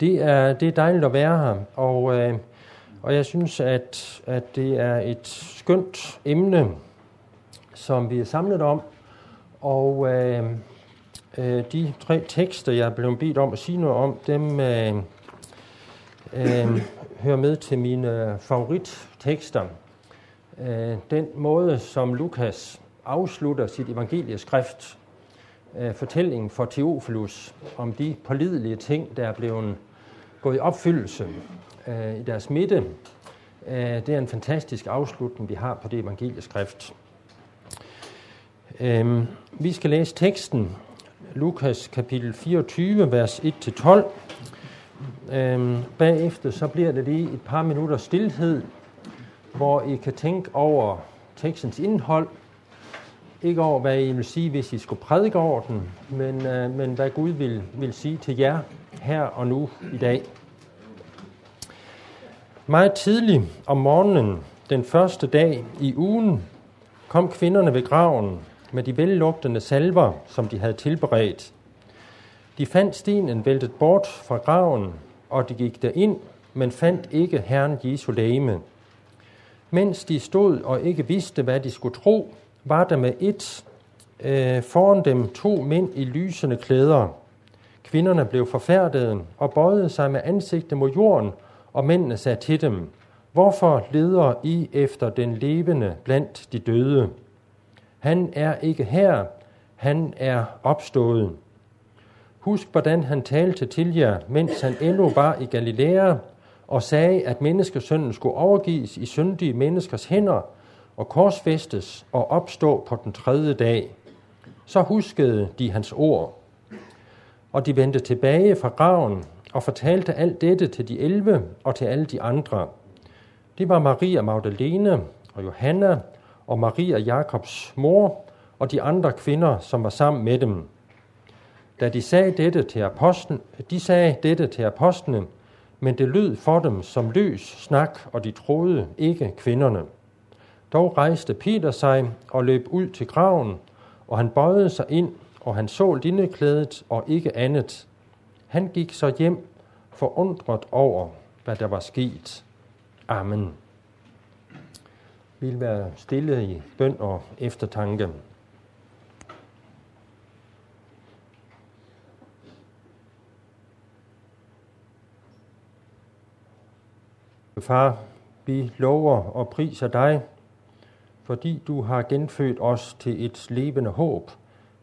Det er, det er dejligt at være her, og, øh, og jeg synes, at, at det er et skønt emne, som vi er samlet om. Og øh, øh, de tre tekster, jeg er blevet bedt om at sige noget om, dem øh, øh, hører med til mine favorittekster. Øh, den måde, som Lukas afslutter sit evangelieskrift Øh, fortællingen for Teofilus om de pålidelige ting, der er blevet gået i opfyldelse øh, i deres midte. Øh, det er en fantastisk afslutning, vi har på det evangelieskrift. Øhm, vi skal læse teksten, Lukas kapitel 24, vers 1-12. Øhm, bagefter så bliver det lige et par minutter stillhed, hvor I kan tænke over tekstens indhold, ikke over, hvad I vil sige, hvis I skulle prædike over den, men, øh, men hvad Gud vil, vil sige til jer her og nu i dag. Meget tidligt om morgenen, den første dag i ugen, kom kvinderne ved graven med de vellugtende salver, som de havde tilberedt. De fandt stenen væltet bort fra graven, og de gik derind, men fandt ikke Herren Jesu læme. Mens de stod og ikke vidste, hvad de skulle tro, var der med et øh, foran dem to mænd i lysende klæder. Kvinderne blev forfærdede og bøjede sig med ansigtet mod jorden, og mændene sagde til dem, Hvorfor leder I efter den levende blandt de døde? Han er ikke her, han er opstået. Husk, hvordan han talte til jer, mens han endnu var i Galilea, og sagde, at menneskesønnen skulle overgives i syndige menneskers hænder, og korsfæstes og opstå på den tredje dag. Så huskede de hans ord. Og de vendte tilbage fra graven og fortalte alt dette til de elve og til alle de andre. Det var Maria Magdalene og Johanna og Maria Jakobs mor og de andre kvinder, som var sammen med dem. Da de sagde dette til apostlen, de sagde dette til apostlene, men det lød for dem som løs snak, og de troede ikke kvinderne. Dog rejste Peter sig og løb ud til graven, og han bøjede sig ind, og han så lindeklædet og ikke andet. Han gik så hjem, forundret over, hvad der var sket. Amen. Vi vil være stille i bøn og eftertanke. Far, vi lover og priser dig, fordi du har genfødt os til et levende håb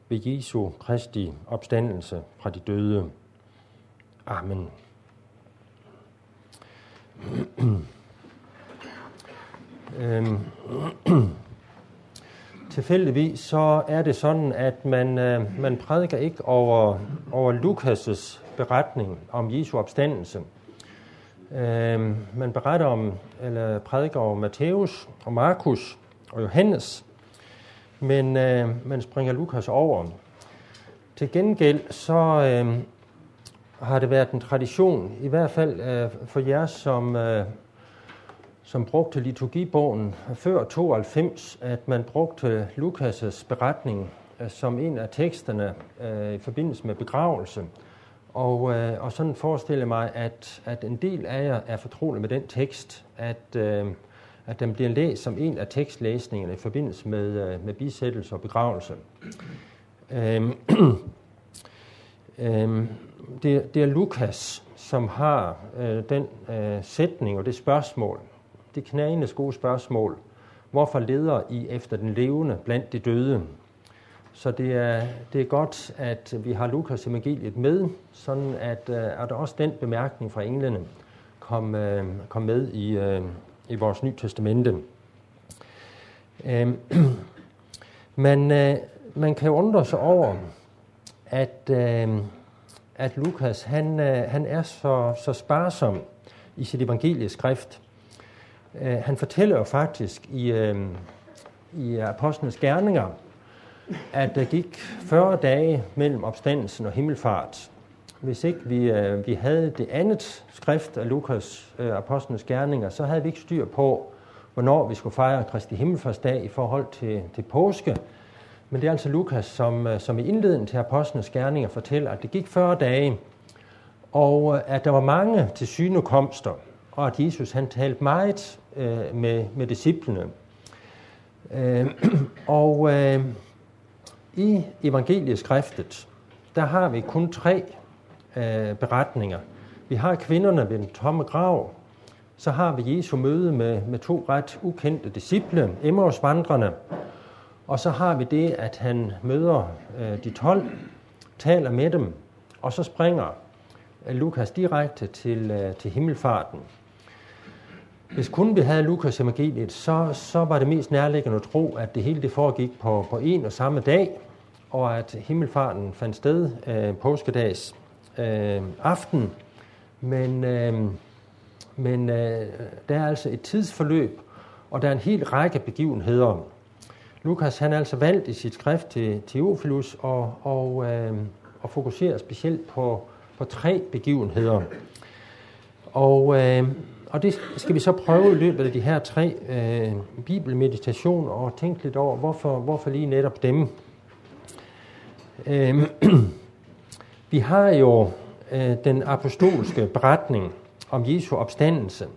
ved Jesu Kristi opstandelse fra de døde. Amen. øhm. Tilfældigvis så er det sådan, at man, øh, man prædiker ikke over, over Lukas' beretning om Jesu opstandelse. Øh, man beretter om, eller prædiker over Matthæus og Markus, og Johannes, men øh, man springer Lukas over. Til gengæld så øh, har det været en tradition, i hvert fald øh, for jer, som, øh, som brugte liturgibogen før 92, at man brugte Lukas' beretning øh, som en af teksterne øh, i forbindelse med begravelse. Og, øh, og sådan forestiller mig, at, at en del af jer er fortrolig med den tekst, at øh, at den bliver læst som en af tekstlæsningerne i forbindelse med, øh, med bisættelse og begravelse. Øhm, øhm, det, det er Lukas, som har øh, den øh, sætning og det spørgsmål, det knagende gode spørgsmål, hvorfor leder I efter den levende blandt de døde? Så det er, det er godt, at vi har Lukas evangeliet med, sådan at, øh, at også den bemærkning fra englene kom, øh, kom med i, øh, i vores nye testamente. Øh, men øh, man kan undre sig over, at, øh, at Lukas han, øh, han er så, så sparsom i sit evangelieskrift. Øh, han fortæller jo faktisk i, øh, i apostlenes gerninger, at der gik 40 dage mellem opstandelsen og himmelfart hvis ikke vi, øh, vi havde det andet skrift af Lukas øh, apostlenes gerninger, så havde vi ikke styr på, hvornår vi skulle fejre Kristi Himmelfartsdag i forhold til, til påske. Men det er altså Lukas, som, øh, som i indledningen til apostlenes gerninger fortæller, at det gik 40 dage, og øh, at der var mange til synekomster, og at Jesus han talte meget øh, med, med disciplene. Øh, og øh, i evangelieskriftet, der har vi kun tre øh, beretninger. Vi har kvinderne ved den tomme grav, så har vi Jesu møde med, med to ret ukendte disciple, Emmaus vandrene, og så har vi det, at han møder øh, de 12, taler med dem, og så springer øh, Lukas direkte til, øh, til himmelfarten. Hvis kun vi havde Lukas evangeliet, så, så var det mest nærliggende at tro, at det hele det foregik på, på en og samme dag, og at himmelfarten fandt sted øh, påskedags øh, aften. Men, øh, men øh, der er altså et tidsforløb, og der er en hel række begivenheder. Lukas han er altså valgt i sit skrift til Teofilus og, og, øh, og fokuserer specielt på, på tre begivenheder. Og, øh, og det skal vi så prøve i løbet af de her tre øh, bibelmeditationer og tænke lidt over, hvorfor, hvorfor lige netop dem. Øh, vi har jo øh, den apostolske beretning om Jesu opstandelse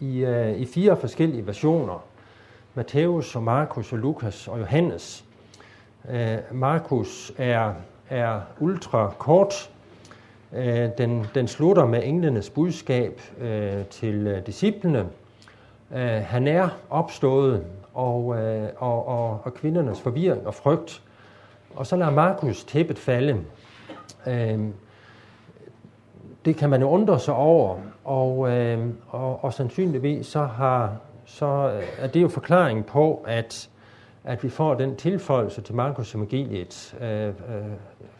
i, øh, i fire forskellige versioner. Matthæus og Markus og Lukas og Johannes. Øh, Markus er, er ultra kort. Øh, den, den slutter med englenes budskab øh, til øh, disciplene. Øh, han er opstået, og, øh, og, og, og kvindernes forvirring og frygt. Og så lader Markus tæppet falde. Øh, det kan man jo undre sig over, og, øh, og, og sandsynligvis så har så øh, er det jo forklaringen på, at, at vi får den tilføjelse til Markus evangeliet øh, øh,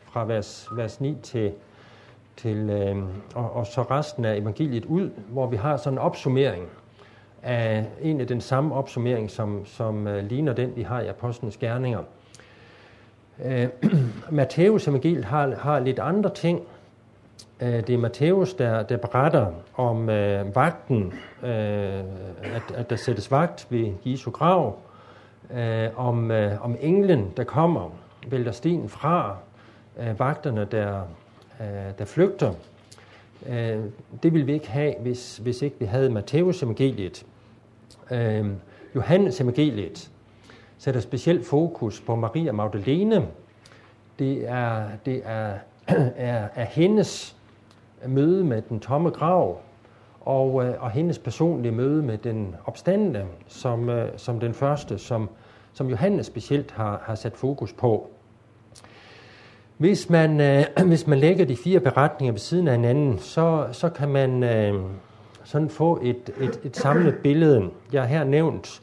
fra vers, vers 9 til, til øh, og, og så resten af evangeliet ud, hvor vi har sådan en opsummering af en af den samme opsummering, som, som øh, ligner den, vi har i Apostlenes Gerninger. Øh, Matthæus evangeliet har, har lidt andre ting, Øh, det er Matthæus, der, der beretter om øh, vagten, øh, at, at der sættes vagt ved Jesu grav, øh, om, øh, om englen, der kommer, vælter stenen fra, øh, vagterne, der, øh, der flygter. Øh, det ville vi ikke have, hvis, hvis ikke vi havde Matthæus evangeliet. Øh, Johannes evangeliet sætter specielt fokus på Maria Magdalene. Det er, det er, er, er hendes møde med den tomme grav, og, øh, og hendes personlige møde med den opstandende, som, øh, som den første, som, som Johannes specielt har, har sat fokus på. Hvis man, øh, hvis man lægger de fire beretninger ved siden af hinanden, så, så kan man øh, sådan få et, et, et samlet billede. Jeg har her nævnt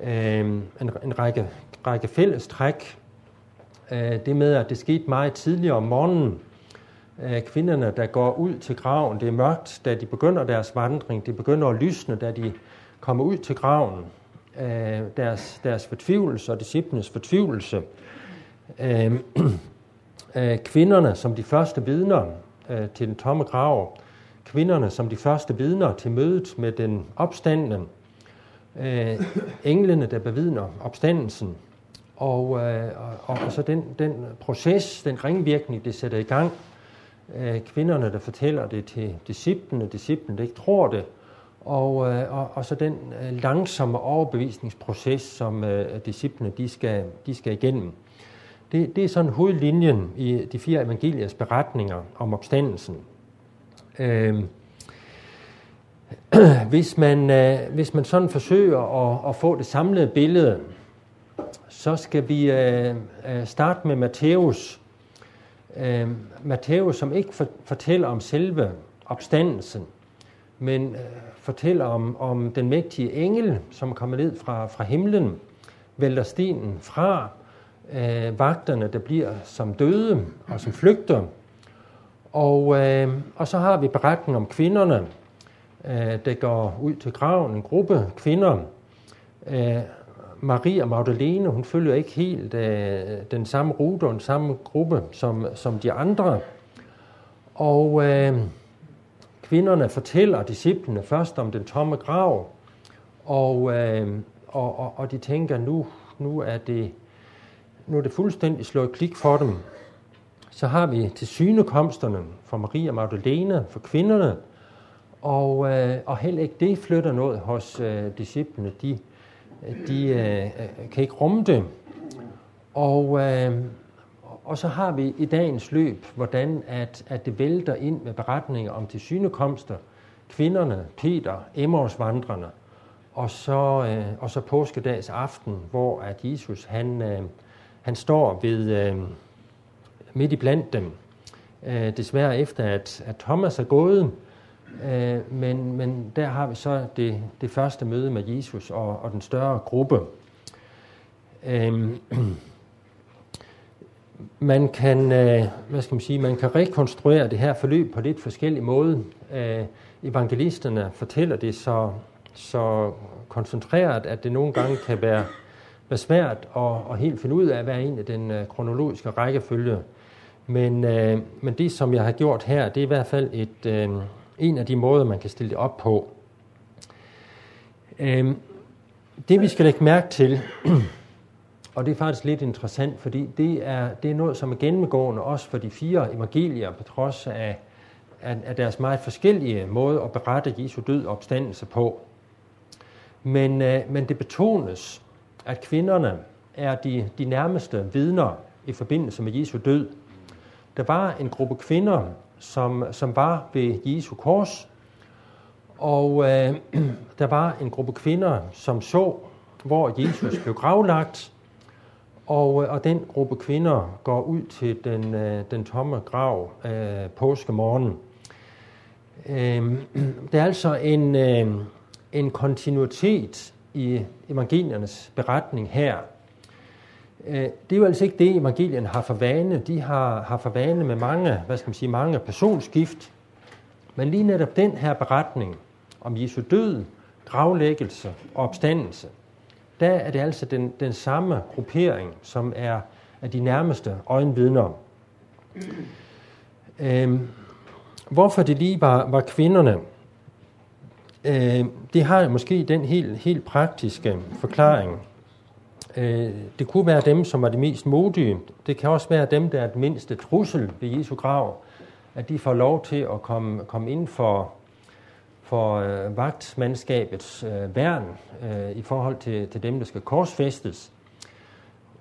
øh, en, en række, række fælles træk. Øh, det med, at det skete meget tidligere om morgenen, øh, kvinderne, der går ud til graven. Det er mørkt, da de begynder deres vandring. Det begynder at lysne, da de kommer ud til graven. Øh, deres, deres fortvivlelse og disciplenes fortvivlelse. Øhm, øh, kvinderne som de første vidner til den tomme grav. Kvinderne som de første vidner til mødet med den opstandende. Øh, englene, der bevidner opstandelsen. Og, øh, og, og så den, den proces, den ringvirkning, det sætter i gang øh, kvinderne, der fortæller det til disciplene, disciplene, der ikke tror det, og, øh, og, og så den øh, langsomme overbevisningsproces, som øh, disciplene de skal, de skal igennem. Det, det er sådan hovedlinjen i de fire evangeliers beretninger om opstandelsen. Øh, hvis, man, øh, hvis man sådan forsøger at, at få det samlede billede, så skal vi øh, øh starte med Matthæus øh, Matthæus, som ikke for, fortæller om selve opstandelsen, men øh, fortæller om, om den mægtige engel, som kommer ned fra, fra himlen, vælter stenen fra øh, vagterne, der bliver som døde og som flygter. Og, øh, og så har vi beretningen om kvinderne, Øh, der går ud til graven, en gruppe kvinder, øh, Maria Magdalene, hun følger ikke helt øh, den samme rute og den samme gruppe som, som de andre. Og øh, kvinderne fortæller disciplene først om den tomme grav, og, øh, og, og, og de tænker, nu, nu, er det, nu er det fuldstændig slået klik for dem. Så har vi til synekomsterne for Maria Magdalene, for kvinderne, og, øh, og heller ikke det flytter noget hos øh, disciplene. De, de øh, øh kan ikke rumme det. Og, øh, og så har vi i dagens løb, hvordan at, at det vælter ind med beretninger om tilsynekomster, kvinderne, Peter, Emmausvandrene, og så, øh, og så påskedags aften, hvor at Jesus han, øh, han står ved øh, midt i blandt dem. Øh, desværre efter at, at Thomas er gået, øh, men, men der har vi så det, det første møde med Jesus og, og den større gruppe. Øh, man kan, øh, hvad skal man sige, man kan rekonstruere det her forløb på lidt forskellige måder. Øh, evangelisterne fortæller det så, så koncentreret, at det nogle gange kan være, være svært at, at helt finde ud af, hvad er egentlig den øh, kronologiske rækkefølge. Men, øh, men det, som jeg har gjort her, det er i hvert fald et, øh, en af de måder, man kan stille det op på. Øhm, det, vi skal lægge mærke til, og det er faktisk lidt interessant, fordi det er, det er noget, som er gennemgående også for de fire evangelier, på trods af, af, af deres meget forskellige måde at berette Jesu død og opstandelse på. Men, øh, men det betones, at kvinderne er de, de nærmeste vidner i forbindelse med Jesu død. Der var en gruppe kvinder, som, som var ved Jesu kors, og øh, der var en gruppe kvinder, som så, hvor Jesus blev gravlagt, og, øh, og den gruppe kvinder går ud til den, øh, den tomme grav øh, påskemorgen. Øh, det er altså en, øh, en kontinuitet i evangeliernes beretning her. Øh, det er jo altså ikke det, evangelien har for vane. De har, har for vane med mange, hvad skal man sige, mange personskift. Men lige netop den her beretning om Jesu død, gravlæggelse og opstandelse – der er det altså den, den samme gruppering, som er af de nærmeste øjenvidner. Øhm, hvorfor det lige var, var kvinderne, øh, det har måske den helt, helt praktiske forklaring. Øh, det kunne være dem, som var de mest modige. Det kan også være dem, der er den mindste trussel ved Jesu grav, at de får lov til at komme, komme ind for for øh, vagtmandskabets øh, værn øh, i forhold til, til dem, der skal korsfæstes,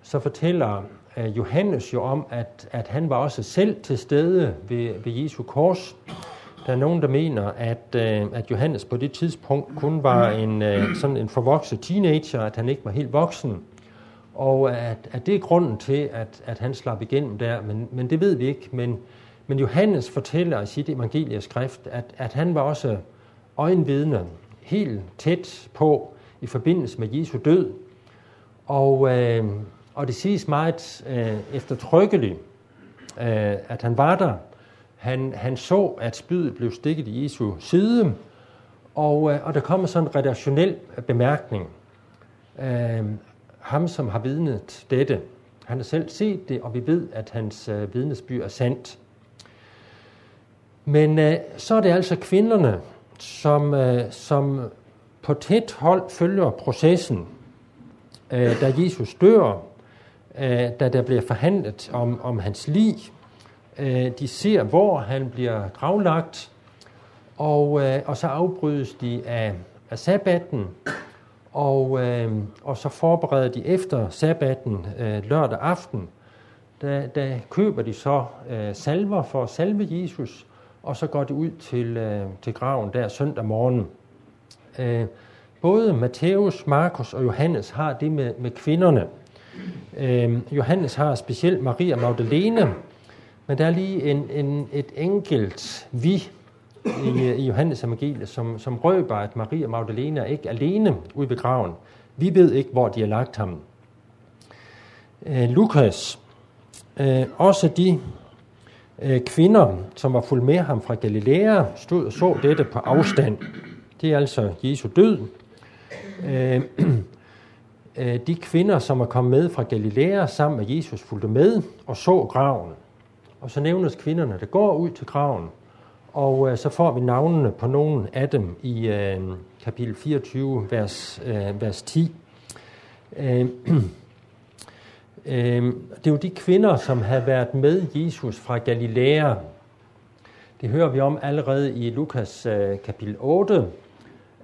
så fortæller øh, Johannes jo om, at, at han var også selv til stede ved, ved Jesu kors. Der er nogen, der mener, at, øh, at Johannes på det tidspunkt kun var en, øh, sådan en forvokset teenager, at han ikke var helt voksen. Og at, at det er grunden til, at, at han slap igennem der, men, men det ved vi ikke. Men, men Johannes fortæller i sit evangelieskrift, at, at han var også øjenvidne helt tæt på i forbindelse med Jesu død. Og, øh, og det siges meget øh, eftertrykkeligt, øh, at han var der. Han, han så, at spydet blev stikket i Jesu side, og, øh, og der kommer sådan en redaktionel bemærkning. Øh, ham, som har vidnet dette, han har selv set det, og vi ved, at hans øh, vidnesbyr er sandt. Men øh, så er det altså kvinderne, som, øh, som på tæt hold følger processen, øh, da Jesus dør, øh, da der bliver forhandlet om, om hans liv. Øh, de ser, hvor han bliver gravlagt, og, øh, og så afbrydes de af, af sabbatten, og, øh, og så forbereder de efter sabbatten øh, lørdag aften, der, der køber de så øh, salver for at salve Jesus, og så går de ud til, øh, til graven der søndag morgen. Øh, både Matthæus, Markus og Johannes har det med, med kvinderne. Øh, Johannes har specielt Maria Magdalene, men der er lige en, en, et enkelt vi i, øh, i Johannes evangeliet, som, som røber, at Maria Magdalene er ikke alene ude ved graven. Vi ved ikke, hvor de har lagt ham. Øh, Lukas, øh, også de øh, kvinder, som var fuldt med ham fra Galilea, stod og så dette på afstand. Det er altså Jesu død. Øh, øh, de kvinder, som er kommet med fra Galilea sammen med Jesus, fulgte med og så graven. Og så nævnes kvinderne, der går ud til graven, og øh, så får vi navnene på nogle af dem i øh, kapitel 24, vers, øh, vers 10. Øh, Øh, det er jo de kvinder, som havde været med Jesus fra Galilea. Det hører vi om allerede i Lukas øh, kapitel 8,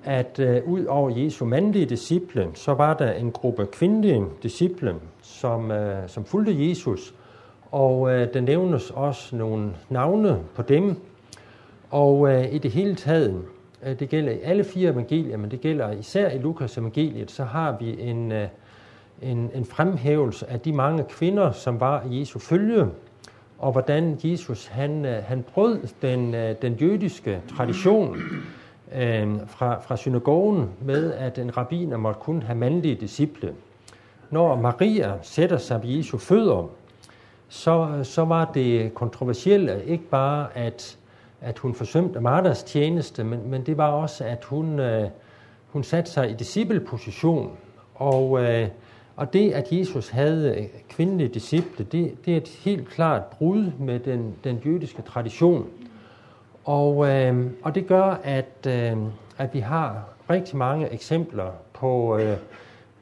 at øh, ud over Jesu mandlige disciple, så var der en gruppe kvindelige disciple, som, øh, som fulgte Jesus. Og øh, der nævnes også nogle navne på dem. Og øh, i det hele taget, øh, det gælder i alle fire evangelier, men det gælder især i Lukas evangeliet, så har vi en, øh, en, en fremhævelse af de mange kvinder, som var i Jesu følge, og hvordan Jesus han, øh, han brød den, øh, den jødiske tradition øh, fra, fra synagogen med, at en rabbiner måtte kun have mandlige disciple. Når Maria sætter sig ved Jesu fødder, så, så var det kontroversielle ikke bare, at, at hun forsømte Martas tjeneste, men, men det var også, at hun, øh, hun satte sig i discipleposition. Og, øh, og det, at Jesus havde øh, kvindelige disciple, det, det er et helt klart brud med den, den jødiske tradition. Og, øh, og det gør, at, øh, at vi har rigtig mange eksempler på øh,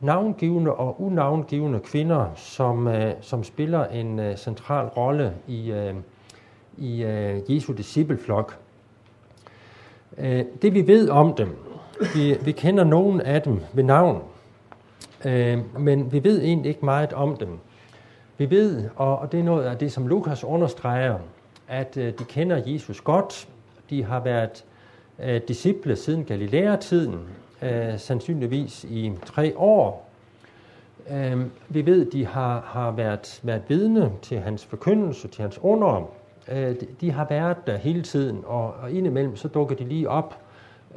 navngivende og unavngivende kvinder, som, øh, som spiller en øh, central rolle i, øh, i øh, Jesu discipleflok. Øh, det vi ved om dem, vi, vi kender nogen af dem ved navn, øh, men vi ved egentlig ikke meget om dem. Vi ved, og, og det er noget af det, som Lukas understreger, at øh, de kender Jesus godt. De har været øh, disciple siden Galilea-tiden, øh, sandsynligvis i tre år. Øh, vi ved, at de har, har været, været vidne til hans forkyndelse, til hans under. Øh, de, har været der hele tiden, og, og indimellem så dukker de lige op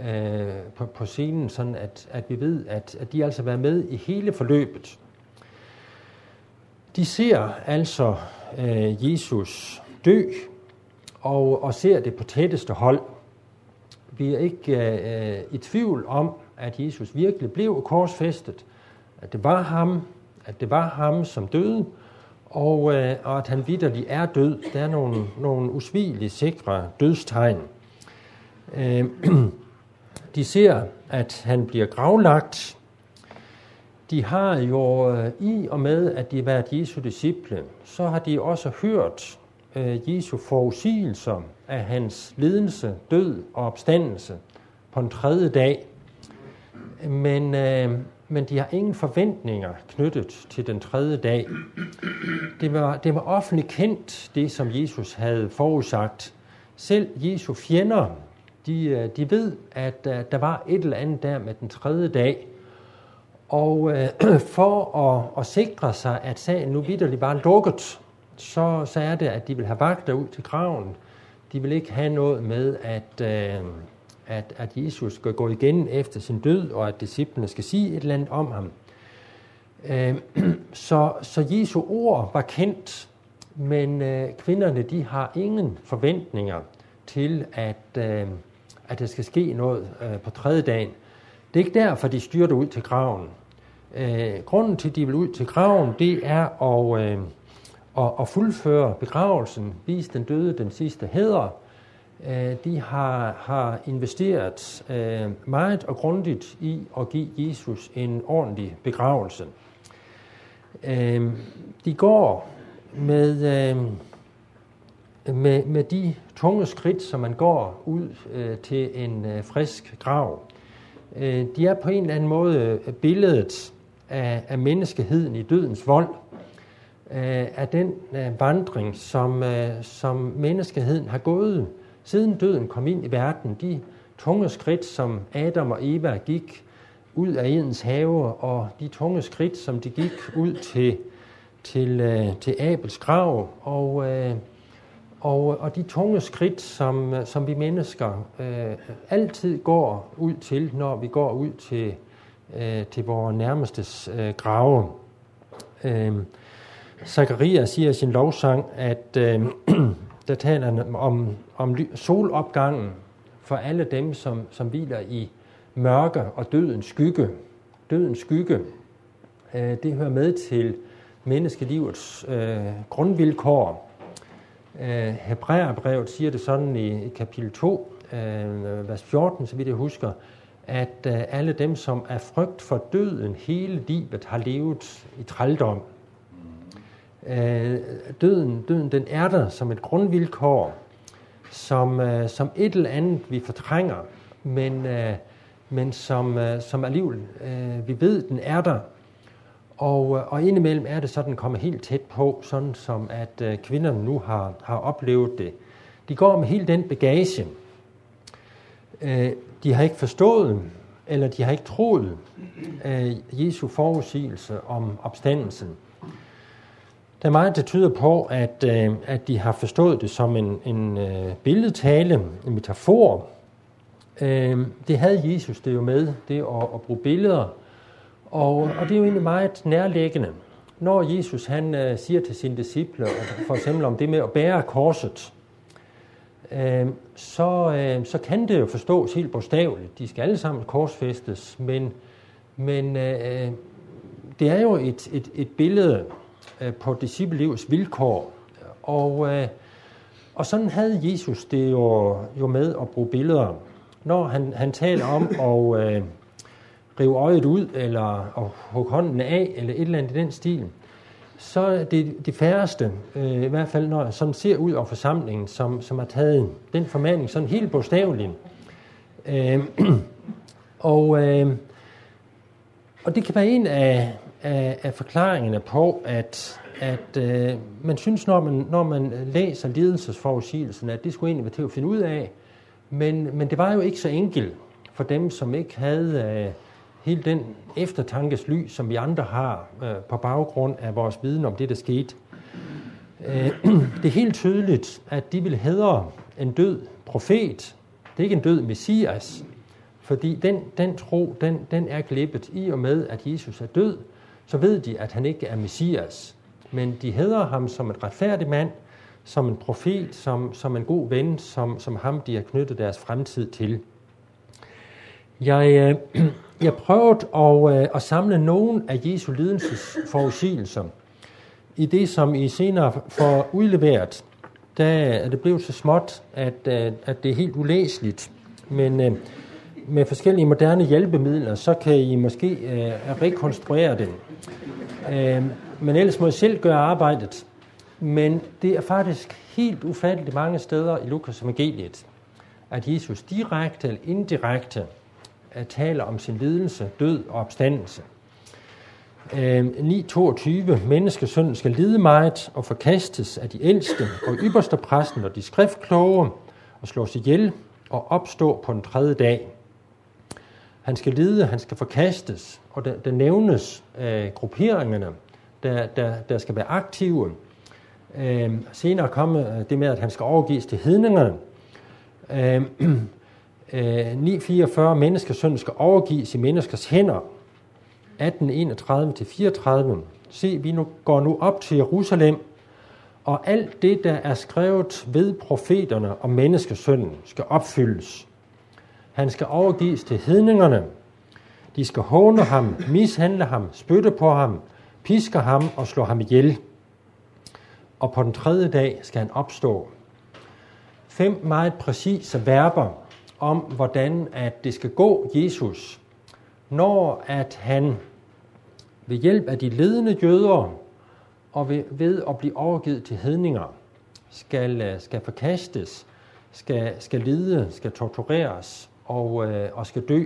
øh, på, på scenen, sådan at, at vi ved, at, at de altså har været med i hele forløbet. De ser altså øh, Jesus dø, og, og ser det på tætteste hold. Vi er ikke øh, i tvivl om, at Jesus virkelig blev korsfæstet, at det var ham, at det var ham, som døde, og, øh, og at han vidderlig er død. Der er nogle, nogle usvigelige sikre dødstegn. Øh, de ser, at han bliver gravlagt. De har jo øh, i og med, at de har været Jesu disciple, så har de også hørt øh, Jesu forudsigelser af hans lidelse, død og opstandelse på en tredje dag. Men, øh, men de har ingen forventninger knyttet til den tredje dag. Det var, det var offentligt kendt, det som Jesus havde forudsagt. Selv Jesu fjender, de, øh, de ved, at øh, der var et eller andet der med den tredje dag. Og øh, for at, at sikre sig, at sagen nu vidderligt var lukket, så, så er det, at de vil have vagter ud til graven. De vil ikke have noget med, at, øh, at, at Jesus skal gå igen efter sin død, og at disciplene skal sige et eller andet om ham. Øh, så, så Jesu ord var kendt, men øh, kvinderne de har ingen forventninger til, at, øh, at der skal ske noget øh, på tredje dagen. Det er ikke derfor, de styrter ud til graven. Øh, grunden til, at de vil ud til graven, det er at... Øh, at, at fuldføre begravelsen, vise den døde den sidste hæder. Øh, de har, har investeret øh, meget og grundigt i at give Jesus en ordentlig begravelse. Øh, de går med, med, med de tunge skridt, som man går ud til en frisk grav. De er på en eller anden måde billedet af, af menneskeheden i dødens vold – af den vandring, som, som menneskeheden har gået, siden døden kom ind i verden. De tunge skridt, som Adam og Eva gik ud af Edens have, og de tunge skridt, som de gik ud til, til, øh, til Abels grav, og, øh, og, og de tunge skridt, som, som vi mennesker øh, altid går ud til, når vi går ud til, øh, til vores nærmestes øh, grave. Øh, Zakaria siger i sin lovsang, at øh, der taler han om, om solopgangen for alle dem, som, som hviler i mørke og dødens skygge. Dødens skygge, øh, det hører med til menneskelivets øh, grundvilkår. Øh, Hebræerbrevet siger det sådan i, i kapitel 2, øh, vers 14, så vidt jeg husker, at øh, alle dem, som er frygt for døden hele livet, har levet i trældom. Øh, døden, døden den er der som et grundvilkår, som, øh, som et eller andet, vi fortrænger, men, øh, men som, øh, som alligevel, øh, vi ved, den er der. Og, øh, og indimellem er det så, den kommer helt tæt på, sådan som at øh, kvinderne nu har, har oplevet det. De går med hele den bagage. Øh, de har ikke forstået, eller de har ikke troet øh, Jesu forudsigelse om opstandelsen. Der er meget, der tyder på, at, øh, at de har forstået det som en, en øh, billedtale, en metafor. Øh, det havde Jesus det jo med, det at, at bruge billeder. Og, og det er jo egentlig meget nærliggende. Når Jesus han øh, siger til sine disciple, for eksempel om det med at bære korset, øh, så, øh, så kan det jo forstås helt bogstaveligt. De skal alle sammen korsfæstes, men, men øh, øh det er jo et, et, et billede øh, på disciplelivets vilkår. Og, øh, og sådan havde Jesus det jo, jo med at bruge billeder. Når han, han taler om at øh, rive øjet ud, eller at hugge hånden af, eller et eller andet i den stil, så er det de færreste, øh, i hvert fald når jeg sådan ser ud af forsamlingen, som, som har taget den formaning sådan helt bogstaveligt. Øh, og, øh, og det kan være en af, af, af forklaringerne på, at, at øh, man synes, når man, når man læser lidelsesforudsigelsen, at det skulle egentlig være til at finde ud af, men, men det var jo ikke så enkelt for dem, som ikke havde øh, hele den eftertankes lys, som vi andre har øh, på baggrund af vores viden om det, der skete. Øh, det er helt tydeligt, at de vil hedre en død profet. Det er ikke en død messias, fordi den, den tro, den, den er glippet i og med, at Jesus er død, så ved de, at han ikke er messias. Men de hedder ham som en retfærdig mand, som en profet, som, som en god ven, som, som ham, de har knyttet deres fremtid til. Jeg, øh, jeg prøvede at, øh, at samle nogle af Jesu lidelses forudsigelser i det, som I senere får udleveret. Der er det blevet så småt, at, øh, at det er helt ulæseligt. Men øh, med forskellige moderne hjælpemidler, så kan I måske øh, rekonstruere det. Øh, men ellers må I selv gøre arbejdet. Men det er faktisk helt ufatteligt mange steder i Lukas evangeliet, at Jesus direkte eller indirekte øh, taler om sin lidelse, død og opstandelse. Øh, 9.22. Menneskesønnen skal lide meget og forkastes af de ældste og ypperste præsten og de skriftkloge og slås ihjel og opstå på den tredje dag. Han skal lide, han skal forkastes, og der, der nævnes øh, grupperingerne, der, der, der skal være aktive. Øhm, øh, senere kommer det med, at han skal overgives til hedningerne. Øhm, øh, øh, 944 menneskesøn skal overgives i menneskers hænder. 1831-34. Se, vi nu går nu op til Jerusalem, og alt det, der er skrevet ved profeterne om menneskesønnen, skal opfyldes. Han skal overgives til hedningerne. De skal håne ham, mishandle ham, spytte på ham, piske ham og slå ham ihjel. Og på den tredje dag skal han opstå. Fem meget præcise verber om, hvordan at det skal gå Jesus, når at han ved hjælp af de ledende jøder og ved, ved at blive overgivet til hedninger, skal, øh, skal forkastes, skal, skal lide, skal tortureres og, øh, og skal dø,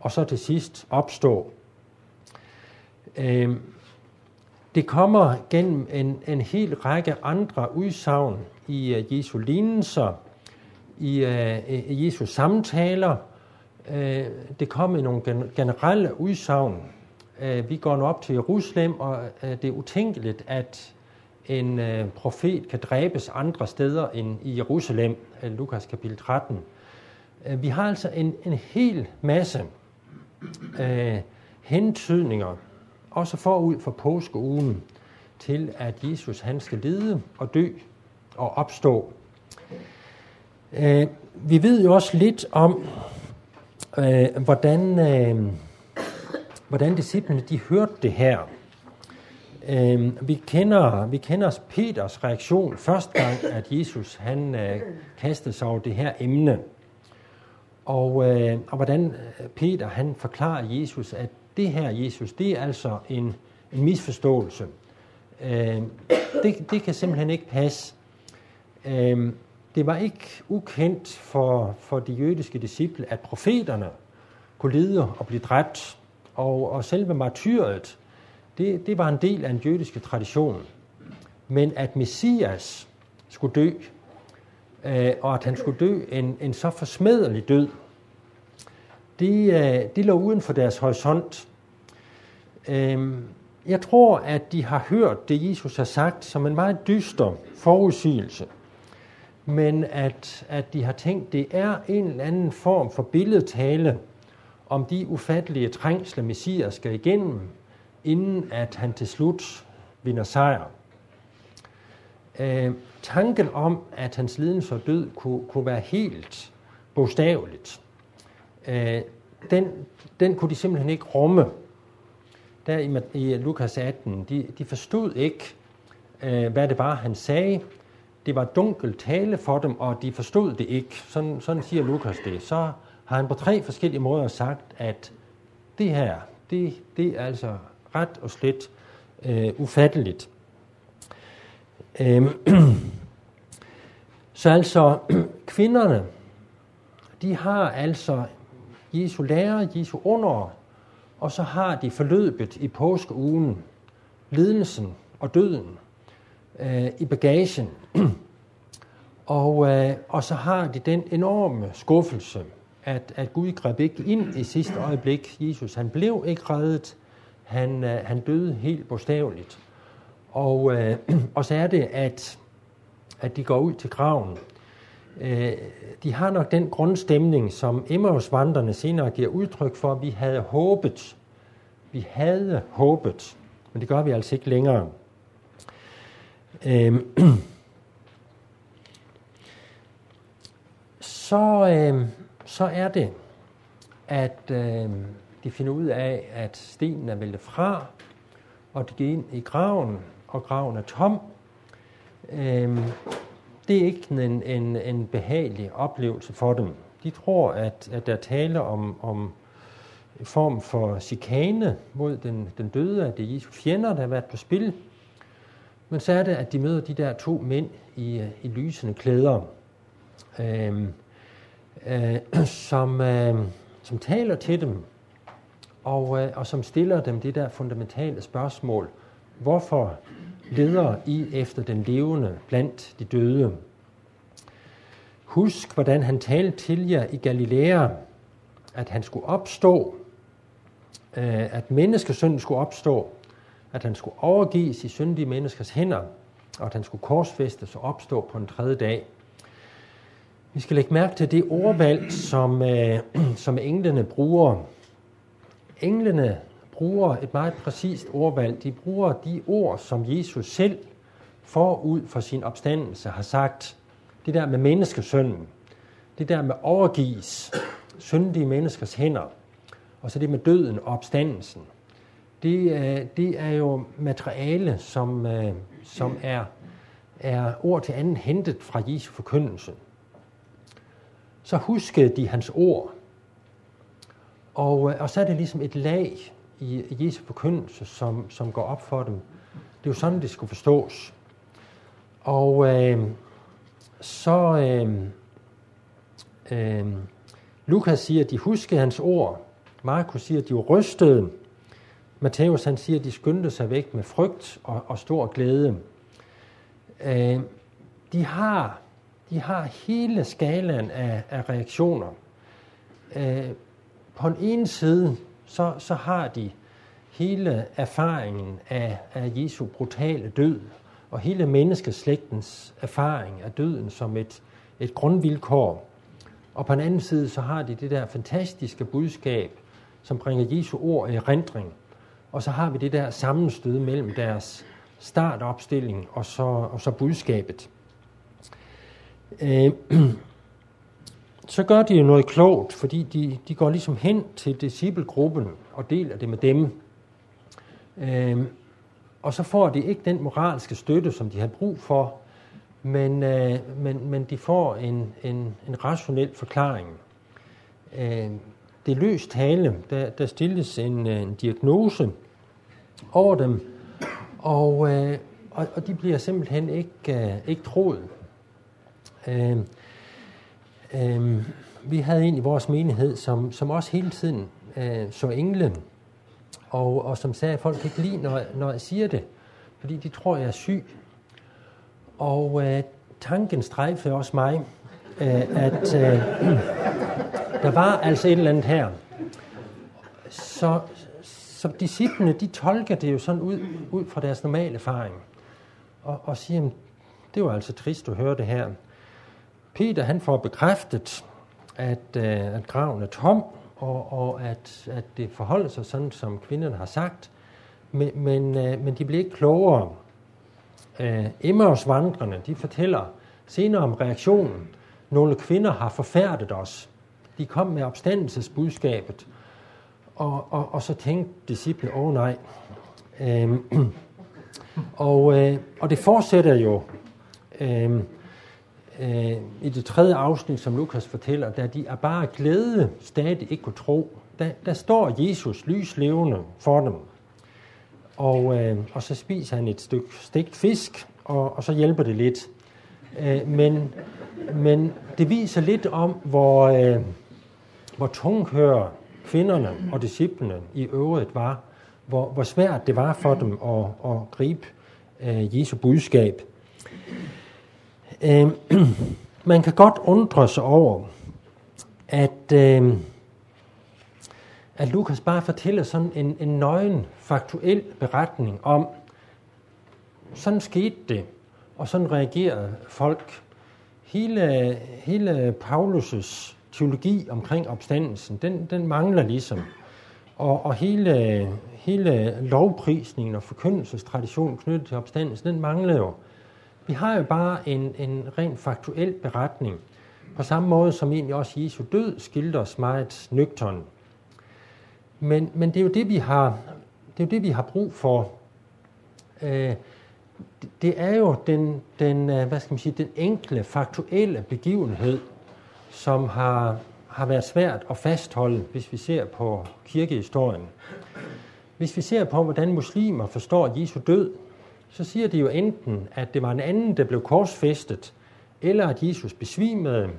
og så til sidst opstå. Øh, det kommer gennem en, en hel række andre udsagn i uh, Jesu lignelser, i uh, Jesu samtaler. Uh, det kommer i nogle generelle udsagn. Uh, vi går nu op til Jerusalem, og uh, det er utænkeligt, at en uh, profet kan dræbes andre steder end i Jerusalem, uh, Lukas kapitel 13. Øh, vi har altså en, en hel masse øh, hentydninger også forud for påskeugen, til at Jesus han skal lide og dø og opstå. Øh, vi ved jo også lidt om, øh, hvordan, øh, hvordan disciplene de hørte det her. Øh, vi, kender, vi kender Peters reaktion første gang, at Jesus han øh, kastede sig over det her emne. Og, øh, og hvordan øh, Peter han forklarer Jesus, at det her, Jesus, det er altså en, en misforståelse. Øh, det, det kan simpelthen ikke passe. Øh, det var ikke ukendt for, for de jødiske disciple, at profeterne kunne lide og blive dræbt, og, og selve martyret, det, det var en del af en jødiske tradition. Men at Messias skulle dø, øh, og at han skulle dø en, en så forsmedelig død, det, øh, det lå uden for deres horisont. Øh, jeg tror, at de har hørt det, Jesus har sagt, som en meget dyster forudsigelse. Men at, at de har tænkt, det er en eller anden form for billedtale om de ufattelige trængsler, Messias skal igennem, inden at han til slut vinder sejr. Øh, tanken om, at hans lidelse og død kunne, kunne være helt bogstaveligt, øh, den, den kunne de simpelthen ikke rumme. Der i, i Lukas 18, de, de forstod ikke, øh, hvad det var, han sagde. Det var dunkel tale for dem, og de forstod det ikke. Sådan, sådan siger Lukas det. Så har han på tre forskellige måder sagt, at det her, det, det er altså ret og slet øh, ufatteligt. Øhm, så altså, kvinderne, de har altså Jesu lærer, Jesu under, og så har de forløbet i påskeugen, lidelsen og døden øh, i bagagen. og, øh, og så har de den enorme skuffelse, at, at Gud greb ikke ind i sidste øjeblik. Jesus, han blev ikke reddet. Han, øh, han døde helt bogstaveligt. Og, øh, og så er det, at, at de går ud til graven. Øh, de har nok den grundstemning, som Emmausvandrene senere giver udtryk for, at vi havde håbet. Vi havde håbet, men det gør vi altså ikke længere. Øh, så, øh, så er det, at øh, de finder ud af, at stenen er væltet fra, og de går ind i graven, og graven er tom. Øh, det er ikke en, en, en behagelig oplevelse for dem. De tror, at, at der taler om, om en form for chikane mod den, den døde, at det er Jesu fjender, der har været på spil. Men så er det, at de møder de der to mænd i, i lysende klæder. Øhm, øh, øh, som, øh, som taler til dem, og, øh, og som stiller dem det der fundamentale spørgsmål. Hvorfor leder I efter den levende blandt de døde? Husk, hvordan han talte til jer i Galilea, at han skulle opstå, øh, at menneskesynden skulle opstå, at han skulle overgives i syndige menneskers hænder, og at han skulle korsfæstes og opstå på en tredje dag. Vi skal lægge mærke til det ordvalg, som, øh, som englene bruger. Englene bruger et meget præcist ordvalg. De bruger de ord, som Jesus selv forud for sin opstandelse har sagt. Det der med menneskesønnen. Det der med overgives syndige menneskers hænder. Og så det med døden og opstandelsen. Det, øh, det er jo materiale, som, øh, som er, er ord til anden hentet fra Jesu forkyndelse så huskede de hans ord. Og, øh, og så er det ligesom et lag i Jesu forkyndelse, som, som går op for dem. Det er jo sådan, det skulle forstås. Og øh, så øh, øh, Lukas siger, at de huskede hans ord. Markus siger, at de var rystede. Matthæus han siger, at de skyndte sig væk med frygt og, og stor glæde. Øh, de har de har hele skalaen af, af reaktioner. Øh, på den ene side, så, så har de hele erfaringen af, af Jesu brutale død, og hele menneskeslægtens erfaring af døden som et, et grundvilkår. Og på den anden side, så har de det der fantastiske budskab, som bringer Jesu ord i rendring. Og så har vi det der sammenstød mellem deres startopstilling og så, og så budskabet øh, så gør de jo noget klogt, fordi de, de går ligesom hen til disciplegruppen og deler det med dem. Øhm, og så får de ikke den moralske støtte, som de har brug for, men, øh, men, men de får en, en, en rationel forklaring. Øh, det løst tale. Der, der stilles en, øh, en diagnose over dem, Og, øh, og, og de bliver simpelthen ikke, øh, ikke troet. Øh, øh, vi havde en i vores menighed, som, som også hele tiden øh, så englen, og, og som sagde, at folk ikke lide, når, når jeg siger det, fordi de tror, jeg er syg. Og øh, tanken strejfede også mig, øh, at øh, der var altså et eller andet her. Så, så disciplene, de tolker det jo sådan ud, ud fra deres normale erfaring, og, og siger, det var altså trist at høre det her. Peter, han får bekræftet, at, øh, at graven er tom, og, og at, at det forholder sig sådan, som kvinderne har sagt, men, men, øh, men de bliver ikke klogere. Øh, Emmaus vandrene, de fortæller senere om reaktionen. Nogle kvinder har forfærdet os. De kom med opstandelsesbudskabet, og, og, og så tænkte disciplene, åh oh, nej. Øh, og, øh, og det fortsætter jo øh, øh, i det tredje afsnit, som Lukas fortæller, da de er bare glæde stadig ikke kunne tro. Der, der står Jesus lyslevende for dem. Og, øh, og så spiser han et stykke stegt fisk, og, og så hjælper det lidt. Øh, men, men det viser lidt om, hvor, øh, hvor tunghøre kvinderne og disciplene i øvrigt var, hvor, hvor svært det var for dem at, at gribe øh, Jesu budskab. Øh, man kan godt undre sig over, at, øh, at Lukas bare fortæller sådan en, en nøgen, faktuel beretning om, sådan skete det, og sådan reagerede folk. Hele, hele Paulus' teologi omkring opstandelsen, den, den mangler ligesom. Og, og hele, hele lovprisningen og forkyndelsestraditionen knyttet til opstandelsen, den mangler jo. Vi har jo bare en, en rent faktuel beretning, på samme måde som egentlig også Jesu død skildres meget nøgtern. Men, men det er jo det, vi har, det er jo det, vi har brug for. Øh, det er jo den, den, øh, hvad skal man sige, den enkle, faktuelle begivenhed, som har, har været svært at fastholde, hvis vi ser på kirkehistorien. Hvis vi ser på, hvordan muslimer forstår Jesu død, så siger de jo enten, at det var en anden, der blev korsfæstet, eller at Jesus besvimede,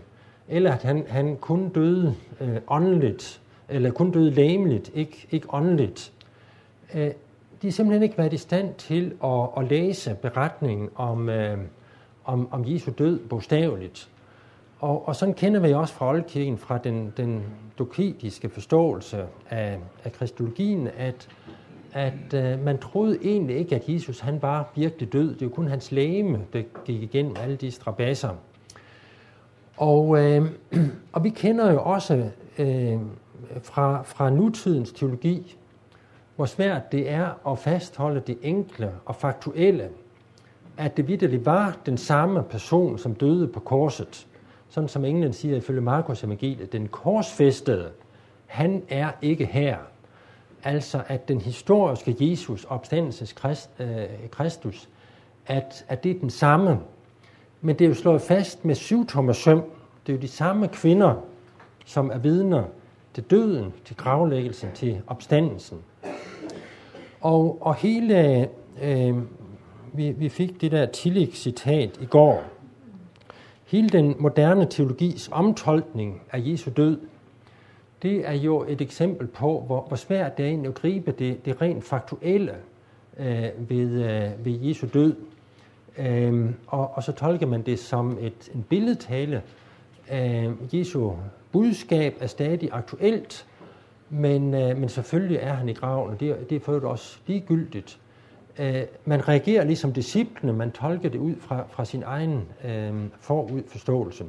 eller at han, han kun døde øh, åndeligt, eller kun døde læmeligt, ikke, ikke åndeligt. Øh, de har simpelthen ikke været i stand til at, at læse beretningen om, øh, om, om Jesu død bogstaveligt. Og, og sådan kender vi også fra oldkirken, fra den, den doketiske forståelse af, af kristologien, at at øh, man troede egentlig ikke, at Jesus han bare virkelig død. Det var kun hans lægeme, der gik igennem alle de strabasser. Og, øh, og vi kender jo også øh, fra, fra nutidens teologi, hvor svært det er at fastholde det enkle og faktuelle, at det vidderligt var den samme person, som døde på korset. Sådan som englen siger ifølge Markus evangeliet, den korsfæstede, han er ikke her altså at den historiske Jesus, opstandelses Christ, øh, Kristus, at, at det er den samme. Men det er jo slået fast med syv tommer søm. Det er jo de samme kvinder, som er vidner til døden, til gravlæggelsen, til opstandelsen. Og, og hele, øh, vi, vi fik det der Tillich-citat i går. Hele den moderne teologis omtolkning af Jesu død det er jo et eksempel på, hvor, hvor svært det er egentlig at gribe det, det rent faktuelle øh, ved, øh, ved Jesu død. Øh, og, og så tolker man det som et, en billedtale. Øh, Jesu budskab er stadig aktuelt, men, øh, men selvfølgelig er han i graven, og det, det er for også ligegyldigt. Øh, man reagerer ligesom disciplene, man tolker det ud fra, fra sin egen øh, forudforståelse.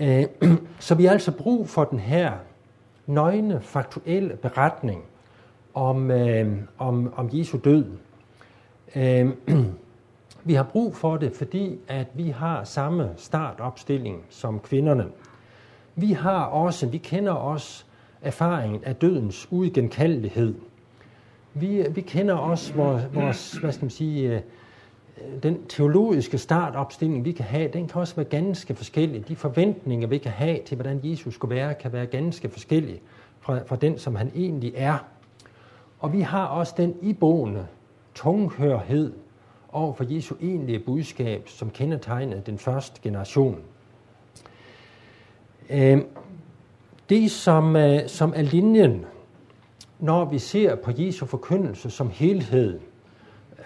Øh, så vi har altså brug for den her nøgne, faktuelle beretning om, øh, om, om Jesu død. Øh, vi har brug for det, fordi at vi har samme startopstilling som kvinderne. Vi har også, vi kender også erfaringen af dødens uigenkaldelighed. Vi, vi kender også vores, vores hvad skal man sige, øh, den teologiske startopstilling, vi kan have, den kan også være ganske forskellig. De forventninger, vi kan have til, hvordan Jesus skulle være, kan være ganske forskellige fra, fra den, som han egentlig er. Og vi har også den iboende tunghørhed over for Jesu egentlige budskab, som kendetegnede den første generation. Øhm, det, som, øh, som er linjen, når vi ser på Jesu forkyndelse som helhed,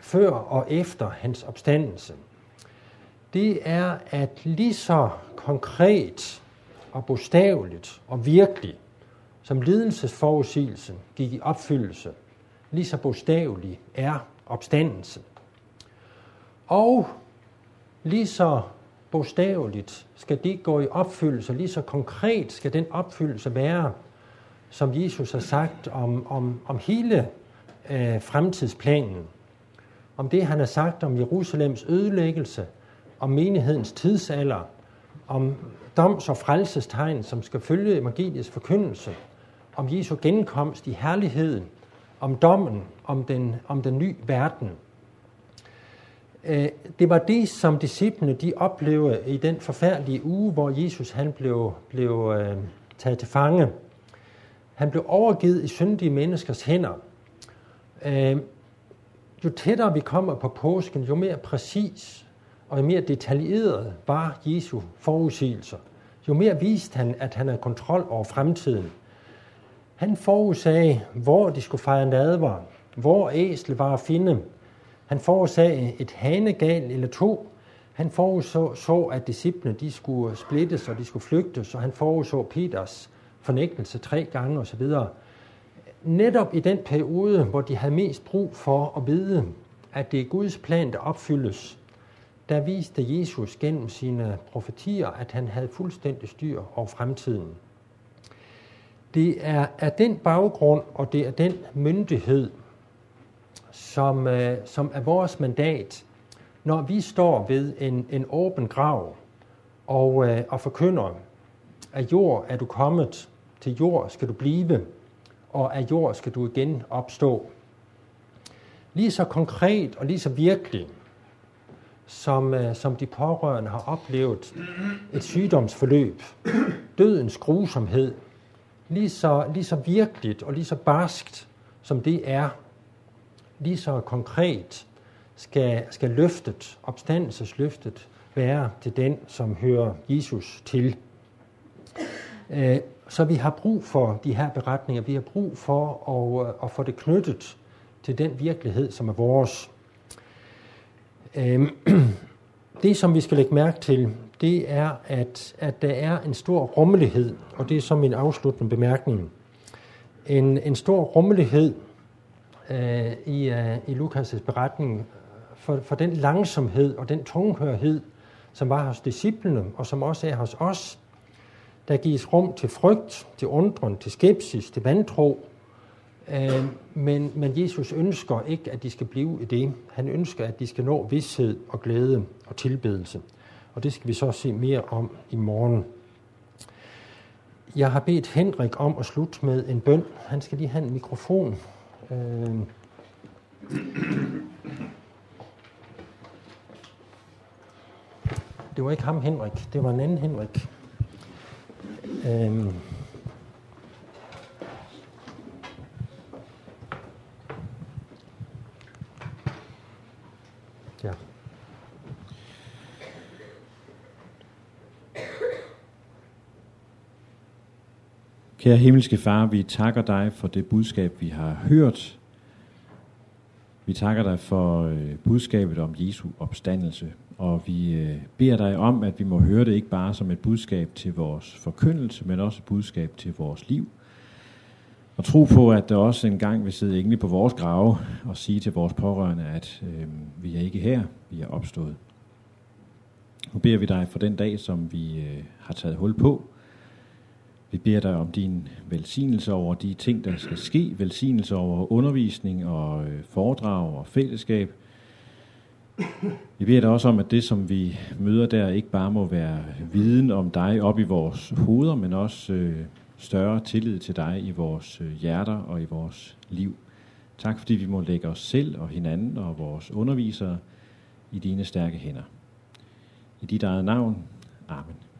før og efter hans opstandelse, det er, at lige så konkret og bogstaveligt og virkelig, som lidelsesforudsigelsen gik i opfyldelse, lige så bogstavelig er opstandelsen. Og lige så bogstaveligt skal det gå i opfyldelse, lige så konkret skal den opfyldelse være, som Jesus har sagt om, om, om hele øh, fremtidsplanen. Om det, han har sagt om Jerusalems ødelæggelse, om menighedens tidsalder, om doms- og frelsestegn, som skal følge evangeliets forkyndelse, om Jesu genkomst i herligheden, om dommen, om den, om den nye verden. Øh, det var det, som disciplene de oplevede i den forfærdelige uge, hvor Jesus han blev, blev øh, taget til fange. Han blev overgivet i syndige menneskers hænder. Øh, jo tættere vi kommer på påsken, jo mere præcis og jo mere detaljeret var Jesu forudsigelser. Jo mere viste han, at han havde kontrol over fremtiden. Han forudsagde, hvor de skulle fejre nadver, hvor æsel var at finde. Han forudsagde et hanegal eller to. Han forudså, så, at disciplene de skulle splittes, og de skulle flygtes, og han forudså Peters fornægtelse tre gange osv. Netop i den periode, hvor de havde mest brug for at vide, at det er Guds plan, der opfyldes, der viste Jesus gennem sine profetier, at han havde fuldstændig styr over fremtiden. Det er af den baggrund, og det er den myndighed, som, øh, som er vores mandat, når vi står ved en, en åben grav og, øh, og forkynder, at jord er du kommet, til jord skal du blive, og af jord skal du igen opstå. Lige så konkret og lige så virkelig, som, øh, som de pårørende har oplevet et sygdomsforløb, dødens grusomhed, lige så, lige så virkeligt og lige så barskt, som det er, lige så konkret skal, skal løftet, opstandelsesløftet, være til den, som hører Jesus til. Øh, så vi har brug for de her beretninger. Vi har brug for at, øh, at få det knyttet til den virkelighed, som er vores. Øhm, det, som vi skal lægge mærke til, det er, at, at der er en stor rummelighed, og det er som min afsluttende bemærkning. En, en stor rummelighed øh, i, øh, i Lukas' beretning øh, for, for den langsomhed og den tunghørhed, som var hos disciplene, og som også er hos os. Der gives rum til frygt, til undren, til skepsis, til vantro, Øh, men, men Jesus ønsker ikke, at de skal blive i det. Han ønsker, at de skal nå vidshed og glæde og tilbedelse. Og det skal vi så se mere om i morgen. Jeg har bedt Henrik om at slutte med en bøn. Han skal lige have en mikrofon. Øh, det var ikke ham, Henrik. Det var en anden Henrik. Øhm. Ja. Kære himmelske far, vi takker dig for det budskab, vi har hørt. Vi takker dig for øh, budskabet om Jesu opstandelse, og vi øh, beder dig om, at vi må høre det ikke bare som et budskab til vores forkyndelse, men også et budskab til vores liv. Og tro på, at der også en gang vil sidde engle på vores grave og sige til vores pårørende, at øh, vi er ikke her, vi er opstået. Nu beder vi dig for den dag, som vi øh, har taget hul på, vi beder dig om din velsignelse over de ting, der skal ske, velsignelse over undervisning og øh, foredrag og fællesskab. Vi beder dig også om, at det, som vi møder der, ikke bare må være viden om dig op i vores hoveder, men også øh, større tillid til dig i vores øh, hjerter og i vores liv. Tak fordi vi må lægge os selv og hinanden og vores undervisere i dine stærke hænder. I dit eget navn. Amen.